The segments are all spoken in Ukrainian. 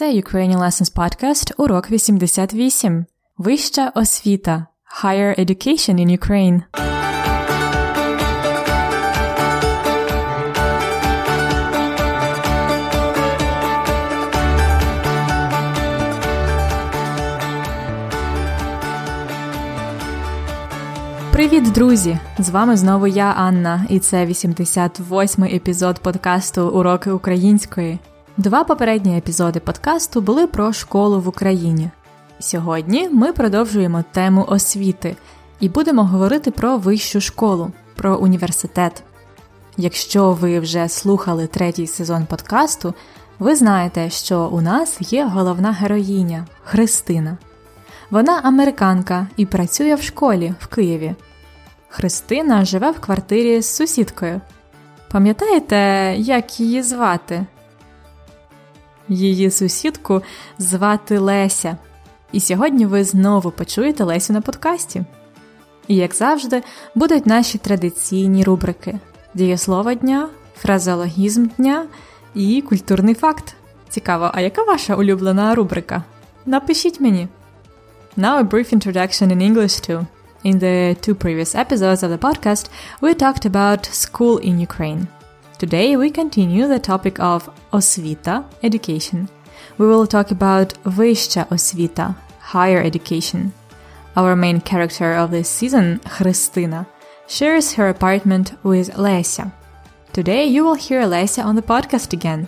Це Ukrainian Lessons Podcast, урок 88. Вища освіта. Higher Education in Ukraine. Привіт, друзі! З вами знову я, Анна, і це 88-й епізод подкасту Уроки української. Два попередні епізоди подкасту були про школу в Україні. Сьогодні ми продовжуємо тему освіти і будемо говорити про вищу школу, про університет. Якщо ви вже слухали третій сезон подкасту, ви знаєте, що у нас є головна героїня Христина. Вона американка і працює в школі в Києві. Христина живе в квартирі з сусідкою. Пам'ятаєте, як її звати? Її сусідку звати Леся. І сьогодні ви знову почуєте Лесю на подкасті. І, як завжди, будуть наші традиційні рубрики: дієслово дня, фразеологізм дня і культурний факт. Цікаво, а яка ваша улюблена рубрика? Напишіть мені. Now a brief introduction in English too. In the two previous episodes of the podcast, we talked about school in Ukraine. Today we continue the topic of osvita, education. We will talk about Vyscha osvita, higher education. Our main character of this season, Christina, shares her apartment with Lesia. Today you will hear Lesia on the podcast again.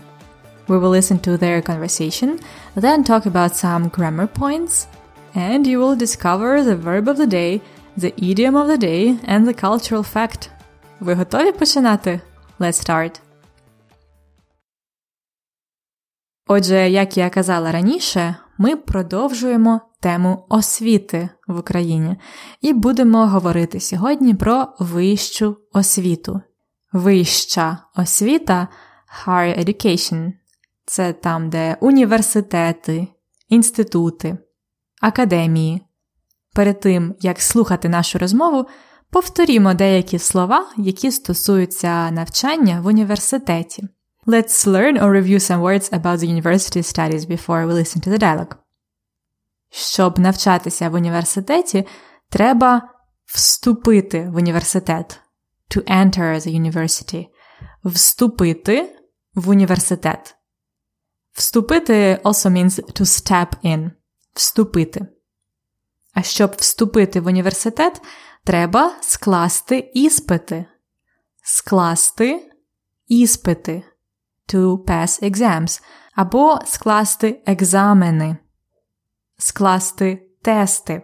We will listen to their conversation, then talk about some grammar points, and you will discover the verb of the day, the idiom of the day, and the cultural fact. Ви готові починати? Let's start. Отже, як я казала раніше, ми продовжуємо тему освіти в Україні і будемо говорити сьогодні про вищу освіту. Вища освіта higher education це там, де університети, інститути, академії. Перед тим, як слухати нашу розмову, повторімо деякі слова, які стосуються навчання в університеті. Let's learn or review some words about the university studies before we listen to the dialogue. Щоб навчатися в університеті, треба вступити в університет. To enter the university. Вступити в університет. Вступити also means to step in. Вступити. А щоб вступити в університет, треба скласти іспити. Скласти іспити. To pass exams. Або скласти екзамени. Скласти тести.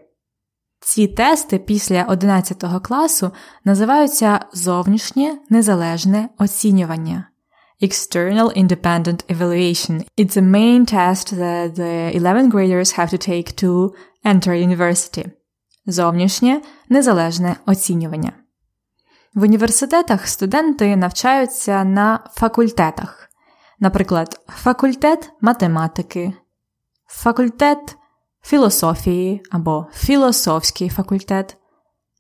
Ці тести після 11 класу називаються зовнішнє незалежне оцінювання. External Independent Evaluation. It's a main test that the 11th graders have to take to enter university. Зовнішнє незалежне оцінювання. В університетах студенти навчаються на факультетах. Наприклад, факультет математики, факультет філософії або філософський факультет,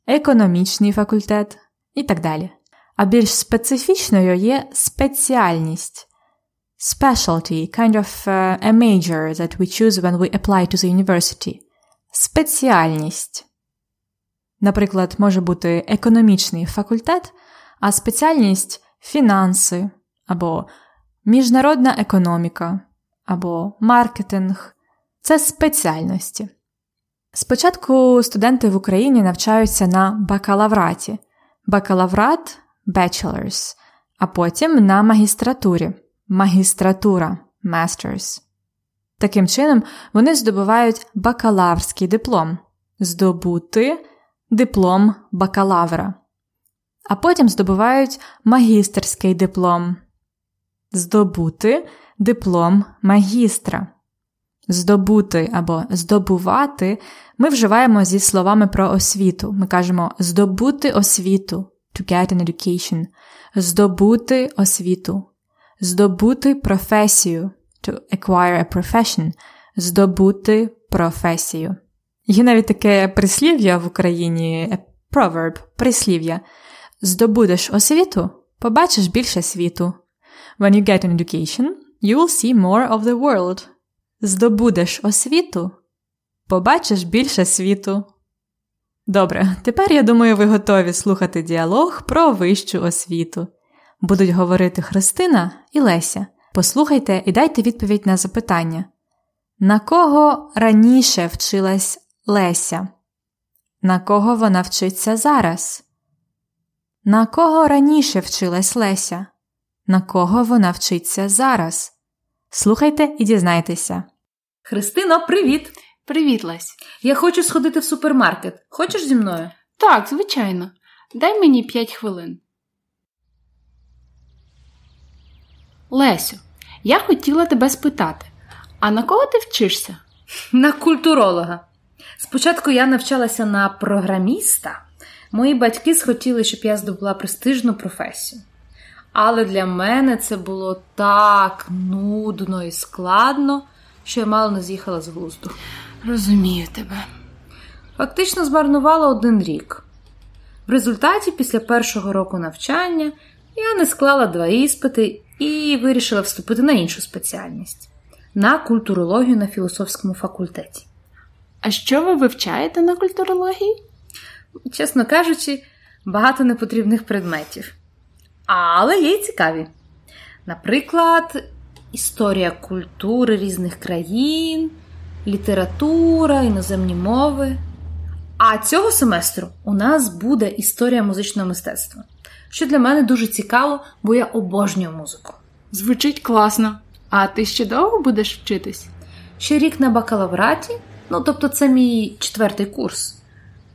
економічний факультет і так далі. А більш специфічною є спеціальність. Specialty, kind of uh, a major that we choose when we apply to the university. Спеціальність. Наприклад, може бути економічний факультет, а спеціальність фінанси, або міжнародна економіка, або маркетинг це спеціальності. Спочатку студенти в Україні навчаються на бакалавраті. Бакалаврат bachelors, а потім на магістратурі магістратура masters. Таким чином, вони здобувають бакалаврський диплом, здобути диплом бакалавра, а потім здобувають магістерський диплом, здобути диплом магістра. Здобути або здобувати ми вживаємо зі словами про освіту. Ми кажемо здобути освіту to get an education, здобути освіту, здобути професію to acquire a profession, здобути професію. Є навіть таке прислів'я в Україні, a proverb, прислів'я. Здобудеш освіту, побачиш більше світу. When you get an education, you will see more of the world. здобудеш освіту, побачиш більше світу. Добре, тепер я думаю, ви готові слухати діалог про вищу освіту. Будуть говорити Христина і Леся. Послухайте і дайте відповідь на запитання. На кого раніше вчилась Леся? На кого вона вчиться зараз? На кого раніше вчилась Леся? На кого вона вчиться зараз? Слухайте і дізнайтеся. Христино, привіт! Привіт, Лесь. Я хочу сходити в супермаркет. Хочеш зі мною? Так, звичайно. Дай мені 5 хвилин. Лесю, я хотіла тебе спитати, а на кого ти вчишся? На культуролога. Спочатку я навчалася на програміста. Мої батьки схотіли, щоб я здобула престижну професію. Але для мене це було так нудно і складно, що я мало не з'їхала з глузду. Розумію тебе. Фактично змарнувала один рік. В результаті, після першого року навчання, я не склала два іспити і вирішила вступити на іншу спеціальність на культурологію на філософському факультеті. А що ви вивчаєте на культурології? Чесно кажучи, багато непотрібних предметів. Але є й цікаві. Наприклад, історія культури різних країн, література, іноземні мови. А цього семестру у нас буде історія музичного мистецтва, що для мене дуже цікаво, бо я обожнюю музику. Звучить класно. А ти ще довго будеш вчитись? Ще рік на бакалавраті, ну тобто це мій четвертий курс.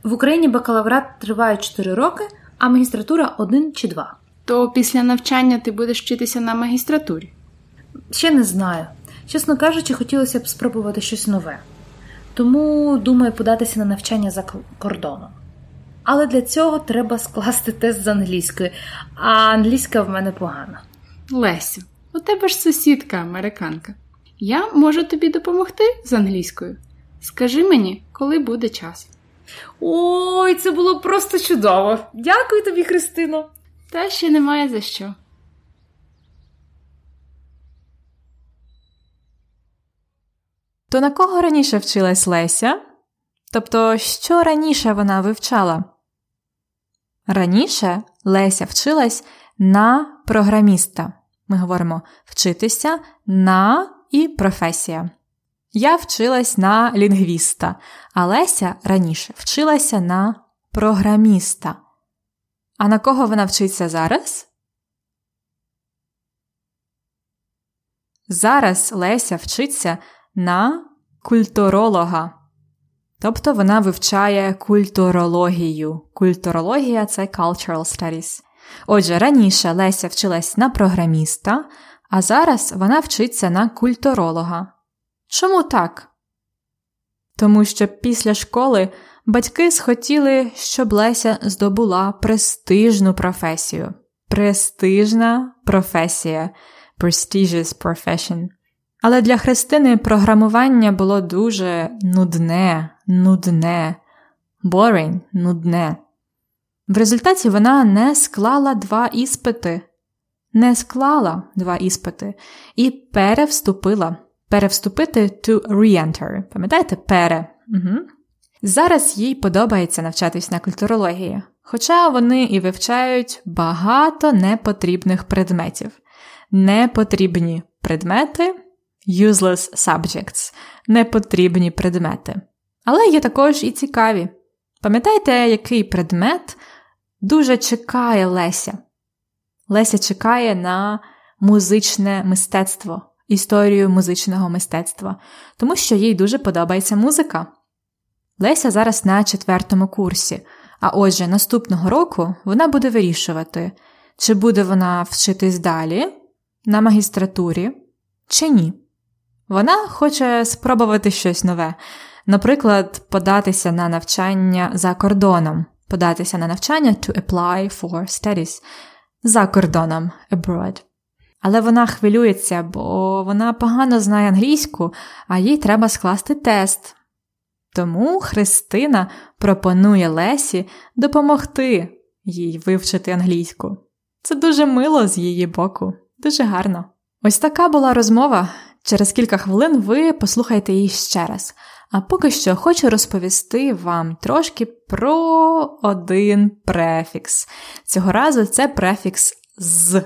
В Україні бакалаврат триває 4 роки, а магістратура 1 чи 2. То після навчання ти будеш вчитися на магістратурі. Ще не знаю. Чесно кажучи, хотілося б спробувати щось нове. Тому думаю податися на навчання за кордоном. Але для цього треба скласти тест з англійської, а англійська в мене погана. Лесю, у тебе ж сусідка американка. Я можу тобі допомогти з англійською. Скажи мені, коли буде час. Ой, це було просто чудово! Дякую тобі, Христино! Та ще немає за що. То на кого раніше вчилась Леся? Тобто, що раніше вона вивчала? Раніше Леся вчилась на програміста. Ми говоримо вчитися на і професія. Я вчилась на лінгвіста, а Леся раніше вчилася на програміста. А на кого вона вчиться зараз? Зараз Леся вчиться на культуролога. Тобто вона вивчає культурологію. Культурологія це cultural studies. Отже, раніше Леся вчилась на програміста, а зараз вона вчиться на культуролога. Чому так? Тому що після школи батьки схотіли, щоб Леся здобула престижну професію. Престижна професія. Prestigious profession. Але для Христини програмування було дуже нудне, нудне, boring, нудне. В результаті вона не склала два іспити, не склала два іспити і перевступила. Перевступити to re-enter. Пам'ятаєте, пере? Угу. Зараз їй подобається навчатись на культурології, хоча вони і вивчають багато непотрібних предметів. Непотрібні предмети useless subjects, непотрібні предмети. Але є також і цікаві. Пам'ятаєте, який предмет дуже чекає Леся? Леся чекає на музичне мистецтво, історію музичного мистецтва, тому що їй дуже подобається музика. Леся зараз на четвертому курсі, а отже, наступного року вона буде вирішувати, чи буде вона вчитись далі на магістратурі, чи ні. Вона хоче спробувати щось нове, наприклад, податися на навчання за кордоном, податися на навчання to apply for studies за кордоном abroad. Але вона хвилюється, бо вона погано знає англійську, а їй треба скласти тест. Тому Христина пропонує Лесі допомогти їй вивчити англійську. Це дуже мило з її боку, дуже гарно. Ось така була розмова Через кілька хвилин ви послухайте її ще раз. А поки що хочу розповісти вам трошки про один префікс. Цього разу це префікс з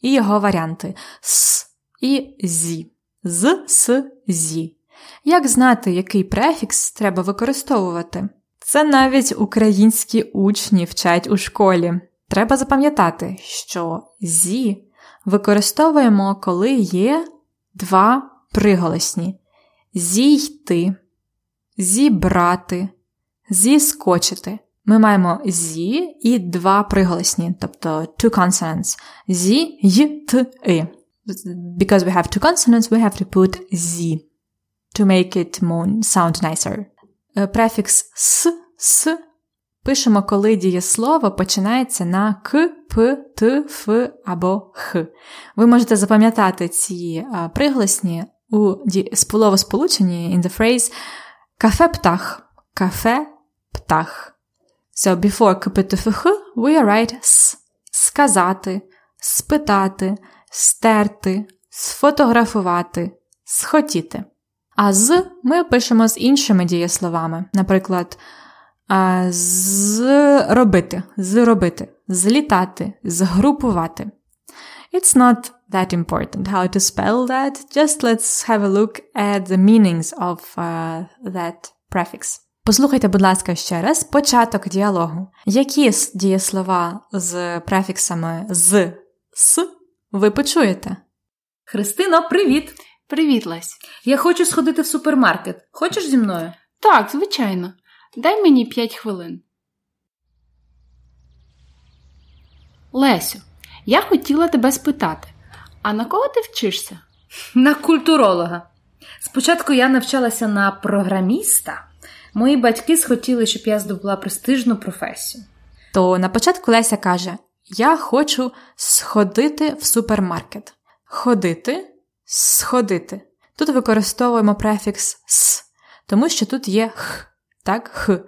і його варіанти с і зі. З, с, зі. Як знати, який префікс треба використовувати? Це навіть українські учні вчать у школі. Треба запам'ятати, що зі використовуємо, коли є два приголосні: зійти, зібрати, зіскочити. Ми маємо зі і два приголосні, тобто two consonants. Зі, й, т, и. Because we have two consonants, we have to put зі to make it more sound nicer. Префікс с, с пишемо, коли дієслово починається на к, п, т, ф або х. Ви можете запам'ятати ці приголосні у словосполученні in the phrase кафе птах, кафе птах. So before к, п, т, ф, х, we write с. Сказати, спитати, стерти, сфотографувати, схотіти. А з ми пишемо з іншими дієсловами, наприклад, зробити, зробити, злітати, згрупувати. It's not that important how to spell that. Just let's have a look at the meanings of uh, that prefix. Послухайте, будь ласка, ще раз початок діалогу. Які дієслова з префіксами з с ви почуєте? Христино, привіт! Привіт, Лесь. Я хочу сходити в супермаркет. Хочеш зі мною? Так, звичайно. Дай мені п'ять хвилин. Лесю, я хотіла тебе спитати, а на кого ти вчишся? На культуролога. Спочатку я навчалася на програміста. Мої батьки схотіли, щоб я здобула престижну професію. То на початку Леся каже: Я хочу сходити в супермаркет. Ходити, сходити. Тут використовуємо префікс с, тому що тут є х так, х,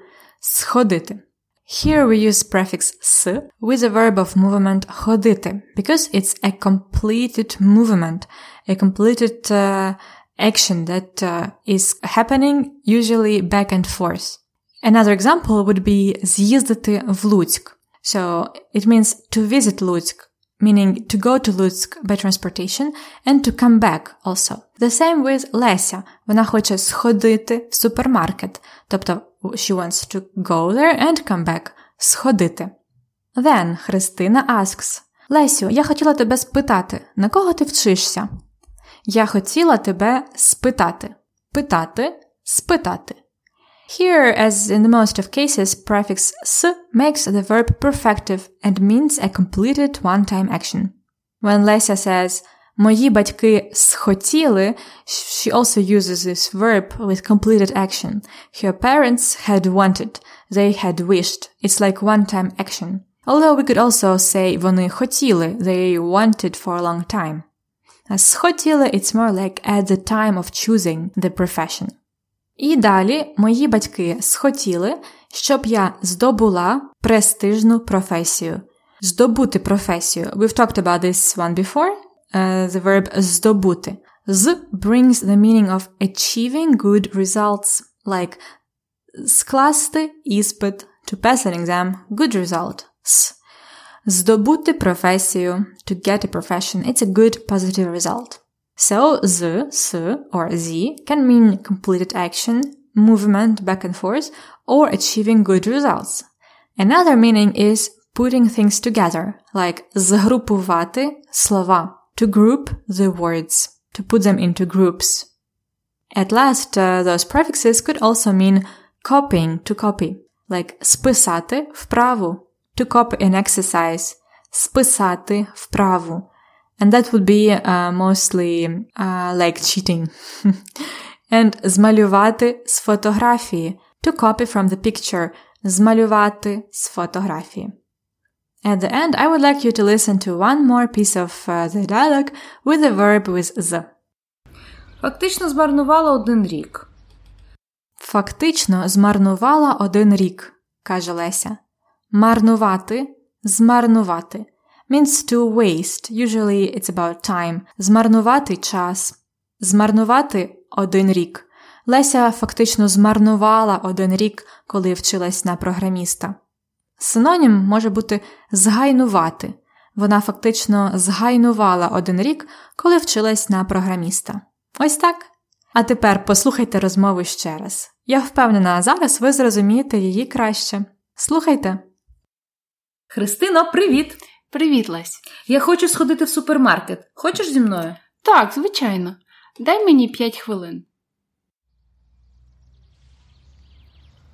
сходити. Here we use prefix s with a verb of movement ходити, because it's a completed movement, a completed uh, action that uh, is happening usually back and forth. Another example would be з'їздити в Луцьк. So it means to visit Луцьк meaning to go to Lutsk by transportation and to come back also. The same with Леся. Вона хоче сходити в супермаркет. Тобто she wants to go there and come back. Сходити. Then Христина asks. Лесю, я хотіла тебе спитати, на кого ти вчишся? Я хотіла тебе спитати. Питати, спитати. Here, as in the most of cases, prefix s makes the verb perfective and means a completed one-time action. When Lesia says Мої батьки схотіли, she also uses this verb with completed action. Her parents had wanted, they had wished. It's like one-time action. Although we could also say вони хотіли, they wanted for a long time. As схотіли, it's more like at the time of choosing the profession. І далі мої батьки схотіли, щоб я здобула престижну професію. Здобути професію. We've talked about this one before. Uh, the verb здобути. З brings the meaning of achieving good results, like скласти іспит, to pass an exam, good result. С. Здобути професію, to get a profession, it's a good positive result. So the, s, or the can mean completed action, movement back and forth, or achieving good results. Another meaning is putting things together, like згрупувати слова, to group the words, to put them into groups. At last, uh, those prefixes could also mean copying, to copy, like списати вправу, to copy an exercise, списати вправу, and that would be uh, mostly uh, like cheating. and змалювати з фотографії. To copy from the picture. Змалювати з фотографії. At the end, I would like you to listen to one more piece of uh, the dialogue with the verb with the. Фактично змарнувала один рік. Фактично змарнувала один рік, каже Леся. Марнувати, змарнувати means to waste. Usually it's about time. Змарнувати час. Змарнувати один рік. Леся фактично змарнувала один рік, коли вчилась на програміста. Синонім може бути згайнувати. Вона фактично згайнувала один рік, коли вчилась на програміста. Ось так. А тепер послухайте розмову ще раз. Я впевнена, зараз ви зрозумієте її краще. Слухайте. Христино, привіт! Привіт, Лесь. Я хочу сходити в супермаркет. Хочеш зі мною? Так, звичайно. Дай мені 5 хвилин.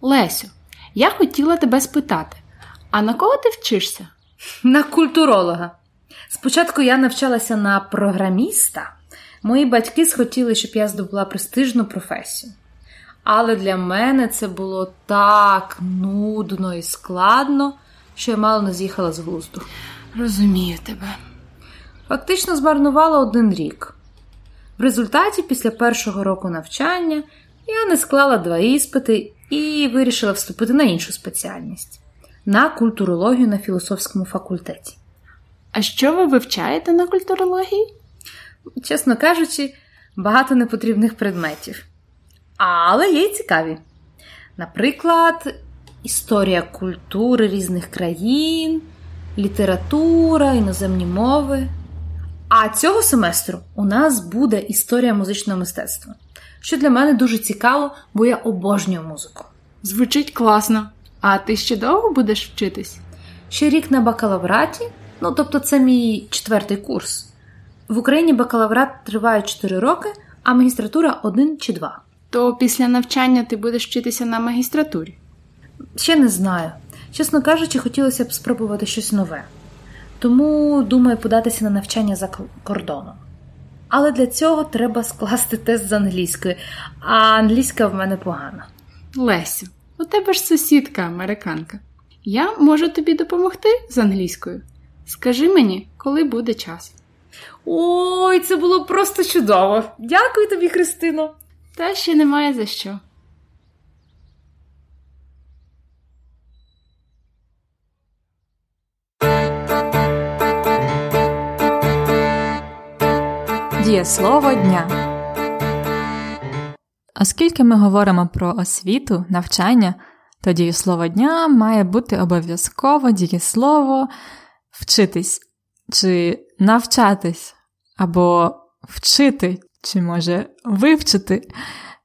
Лесю, я хотіла тебе спитати, а на кого ти вчишся? На культуролога. Спочатку я навчалася на програміста. Мої батьки схотіли, щоб я здобула престижну професію. Але для мене це було так нудно і складно, що я мало не з'їхала з глузду. Розумію тебе. Фактично змарнувала один рік. В результаті, після першого року навчання, я не склала два іспити і вирішила вступити на іншу спеціальність на культурологію на філософському факультеті. А що ви вивчаєте на культурології? Чесно кажучи, багато непотрібних предметів. Але є й цікаві. Наприклад, історія культури різних країн, література, іноземні мови. А цього семестру у нас буде історія музичного мистецтва, що для мене дуже цікаво, бо я обожнюю музику. Звучить класно. А ти ще довго будеш вчитись? Ще рік на бакалавраті, ну тобто це мій четвертий курс. В Україні бакалаврат триває 4 роки, а магістратура 1 чи 2. То після навчання ти будеш вчитися на магістратурі. Ще не знаю. Чесно кажучи, хотілося б спробувати щось нове. Тому думаю податися на навчання за кордоном. Але для цього треба скласти тест з англійської, а англійська в мене погана. Лесю, у тебе ж сусідка американка. Я можу тобі допомогти з англійською. Скажи мені, коли буде час. Ой, це було просто чудово! Дякую тобі, Христино! Та ще немає за що. Дієслово дня. Оскільки ми говоримо про освіту, навчання, то дієслово дня має бути обов'язково дієслово вчитись чи навчатись, або вчити, чи може вивчити.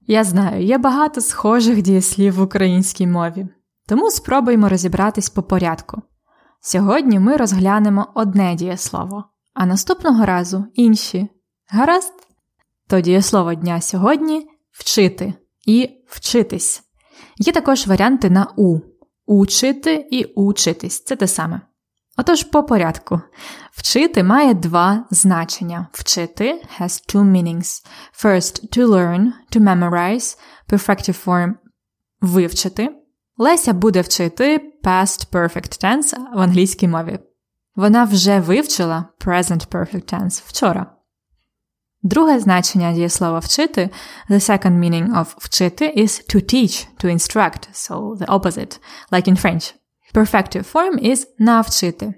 Я знаю, є багато схожих дієслів в українській мові, тому спробуємо розібратись по порядку. Сьогодні ми розглянемо одне дієслово, а наступного разу інші. Гаразд? То дієслово дня сьогодні вчити і вчитись. Є також варіанти на у учити і учитись це те саме. Отож, по порядку. Вчити має два значення. Вчити has two meanings. First, to learn, to memorize, perfective form вивчити. Леся буде вчити past perfect tense в англійській мові. Вона вже вивчила present perfect tense вчора. Друге значення дієслова вчити, the second meaning of вчити is to teach, to instruct, so the opposite, like in French. Perfective form is навчити.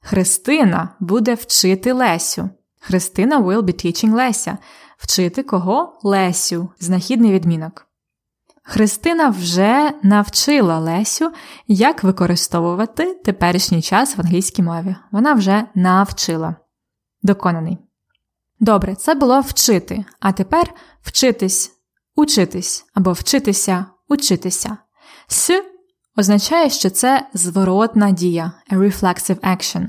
Христина буде вчити Лесю. Христина will be teaching Леся. Вчити кого? Лесю. Знахідний відмінок. Христина вже навчила Лесю, як використовувати теперішній час в англійській мові. Вона вже навчила. Доконаний. Добре, це було вчити. А тепер вчитись, учитись або вчитися, учитися. С означає, що це зворотна дія, a reflexive action.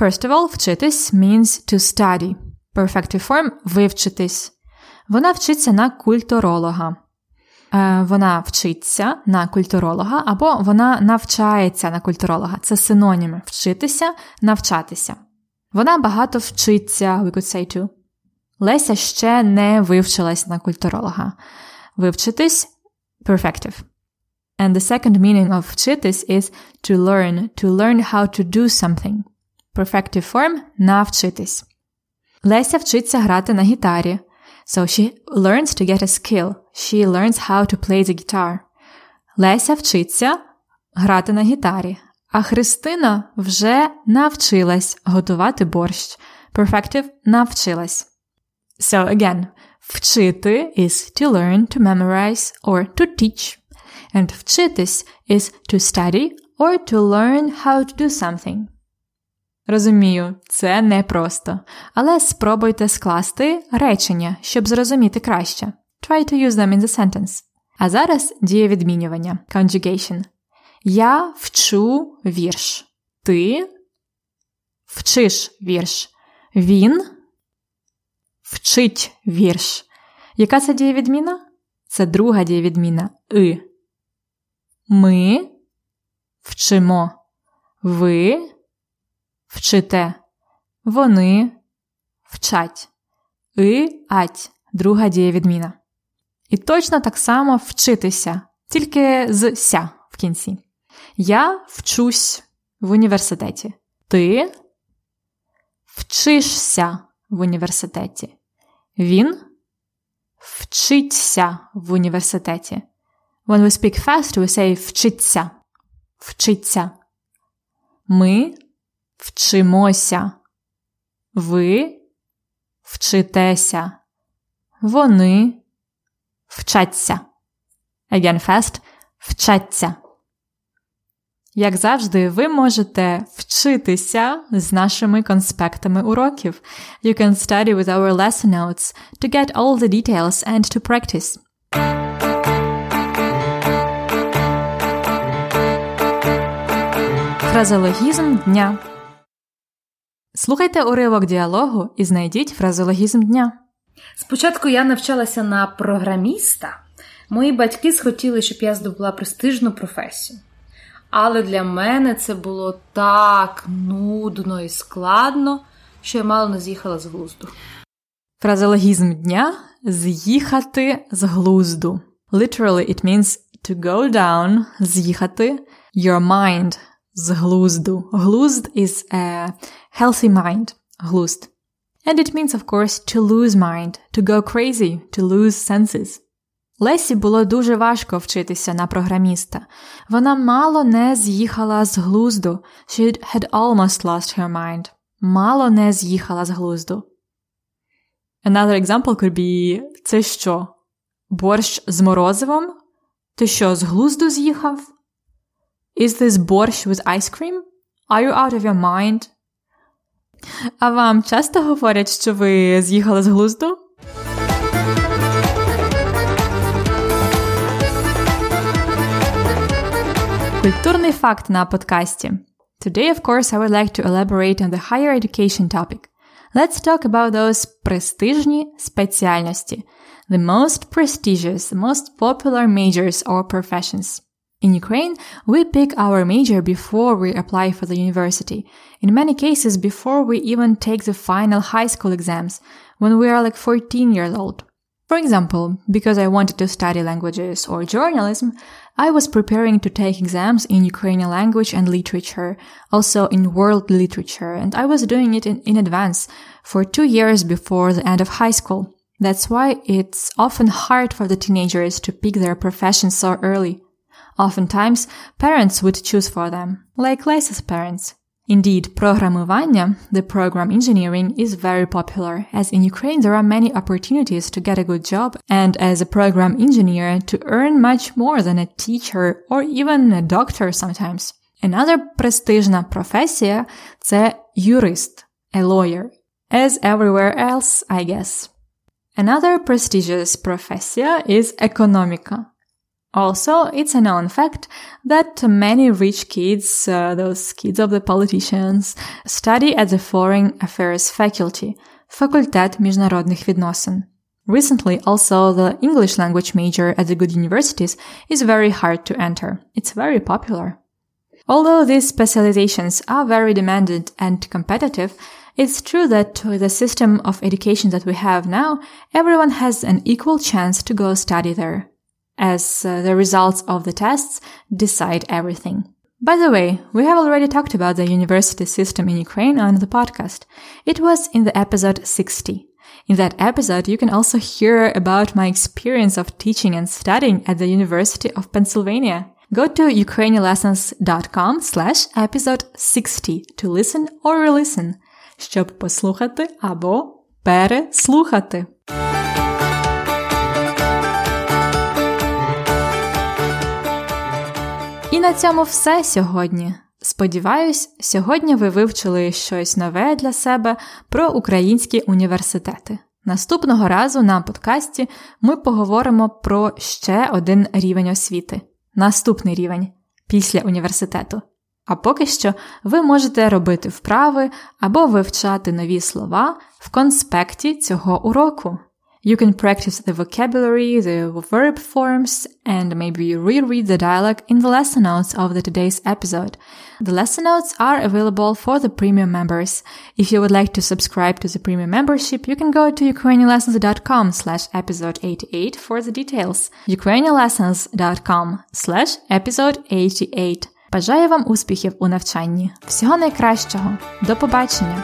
First of all, вчитись means to study. Perfective form вивчитись. Вона вчиться на культуролога. Е, вона вчиться на культуролога або вона навчається на культуролога. Це синоніми вчитися, навчатися. Вона багато вчиться, we could say too. Леся ще не вивчилась на культуролога. Вивчитись perfective. And the second meaning of вчитись is to learn, to learn how to do something. Perfective form навчитись. Леся вчиться грати на гітарі. So she learns to get a skill. She learns how to play the guitar. Леся вчиться грати на гітарі. А Христина вже навчилась готувати борщ. Perfective навчилась. So again, Вчити is to learn, to memorize, or to teach. And вчитись is to study or to learn how to do something. Розумію, це непросто, але спробуйте скласти речення, щоб зрозуміти краще. Try to use them in the sentence. А зараз дієвідмінювання conjugation. Я вчу вірш. Ти вчиш вірш. Він вчить вірш. Яка це дієвідміна? Це друга дієвідміна и. Ми вчимо. Ви вчите. Вони вчать. И ать друга дієвідміна. І точно так само вчитися, тільки з ся в кінці. Я вчусь в університеті. Ти вчишся в університеті. Він вчиться в університеті. When we speak fast, we say вчиться. Вчиться. Ми вчимося. Ви вчитеся. Вони вчаться. Again fast. Вчаться. Як завжди, ви можете вчитися з нашими конспектами уроків. You can study with our lesson notes to get all the details and to practice. Фразеологізм дня. Слухайте уривок діалогу і знайдіть фразеологізм дня. Спочатку я навчалася на програміста. Мої батьки схотіли, щоб я здобула престижну професію. Але для мене це було так нудно і складно, що я мало не з'їхала з глузду. Фразеологізм дня з'їхати з глузду. Literally, it means to go down, з'їхати your mind з глузду. Глузд is a healthy mind, глузд. And it means, of course, to lose mind, to go crazy, to lose senses. Лесі було дуже важко вчитися на програміста. Вона мало не з'їхала з глузду. She had almost lost her mind. Мало не з'їхала з глузду. Another example could be це що? Борщ з морозивом? Ти що, з глузду з'їхав? Is this борщ with ice cream? Are you out of your mind? А вам часто говорять, що ви з'їхали з глузду? Культурний факт на подкасті. Today, of course, I would like to elaborate on the higher education topic. Let's talk about those престижні спеціальності. The most prestigious, the most popular majors or professions. In Ukraine, we pick our major before we apply for the university. In many cases, before we even take the final high school exams, when we are like 14 years old. For example, because I wanted to study languages or journalism, I was preparing to take exams in Ukrainian language and literature, also in world literature, and I was doing it in, in advance for two years before the end of high school. That's why it's often hard for the teenagers to pick their profession so early. Oftentimes, parents would choose for them, like Lisa's parents. Indeed, programovania, the program engineering, is very popular, as in Ukraine there are many opportunities to get a good job and as a program engineer to earn much more than a teacher or even a doctor sometimes. Another prestigious profession is jurist, a lawyer, as everywhere else, I guess. Another prestigious profession is economica, also, it's a known fact that many rich kids, uh, those kids of the politicians, study at the Foreign Affairs Faculty, Факультет міжнародних відносин. Recently, also, the English language major at the good universities is very hard to enter. It's very popular. Although these specializations are very demanded and competitive, it's true that with the system of education that we have now, everyone has an equal chance to go study there as uh, the results of the tests decide everything. By the way, we have already talked about the university system in Ukraine on the podcast. It was in the episode 60. In that episode, you can also hear about my experience of teaching and studying at the University of Pennsylvania. Go to ukrainianlessons.com slash episode 60 to listen or re-listen, щоб послухати або переслухати. І на цьому все сьогодні. Сподіваюсь, сьогодні ви вивчили щось нове для себе про українські університети. Наступного разу на подкасті ми поговоримо про ще один рівень освіти наступний рівень після університету. А поки що ви можете робити вправи або вивчати нові слова в конспекті цього уроку. You can practice the vocabulary, the verb forms, and maybe reread the dialogue in the lesson notes of the today's episode. The lesson notes are available for the premium members. If you would like to subscribe to the premium membership, you can go to ukrainianlessons.com slash episode 88 for the details. ukrainianlessons.com slash episode 88. Бажаю вам успіхів у навчанні. Всього найкращого. До побачення!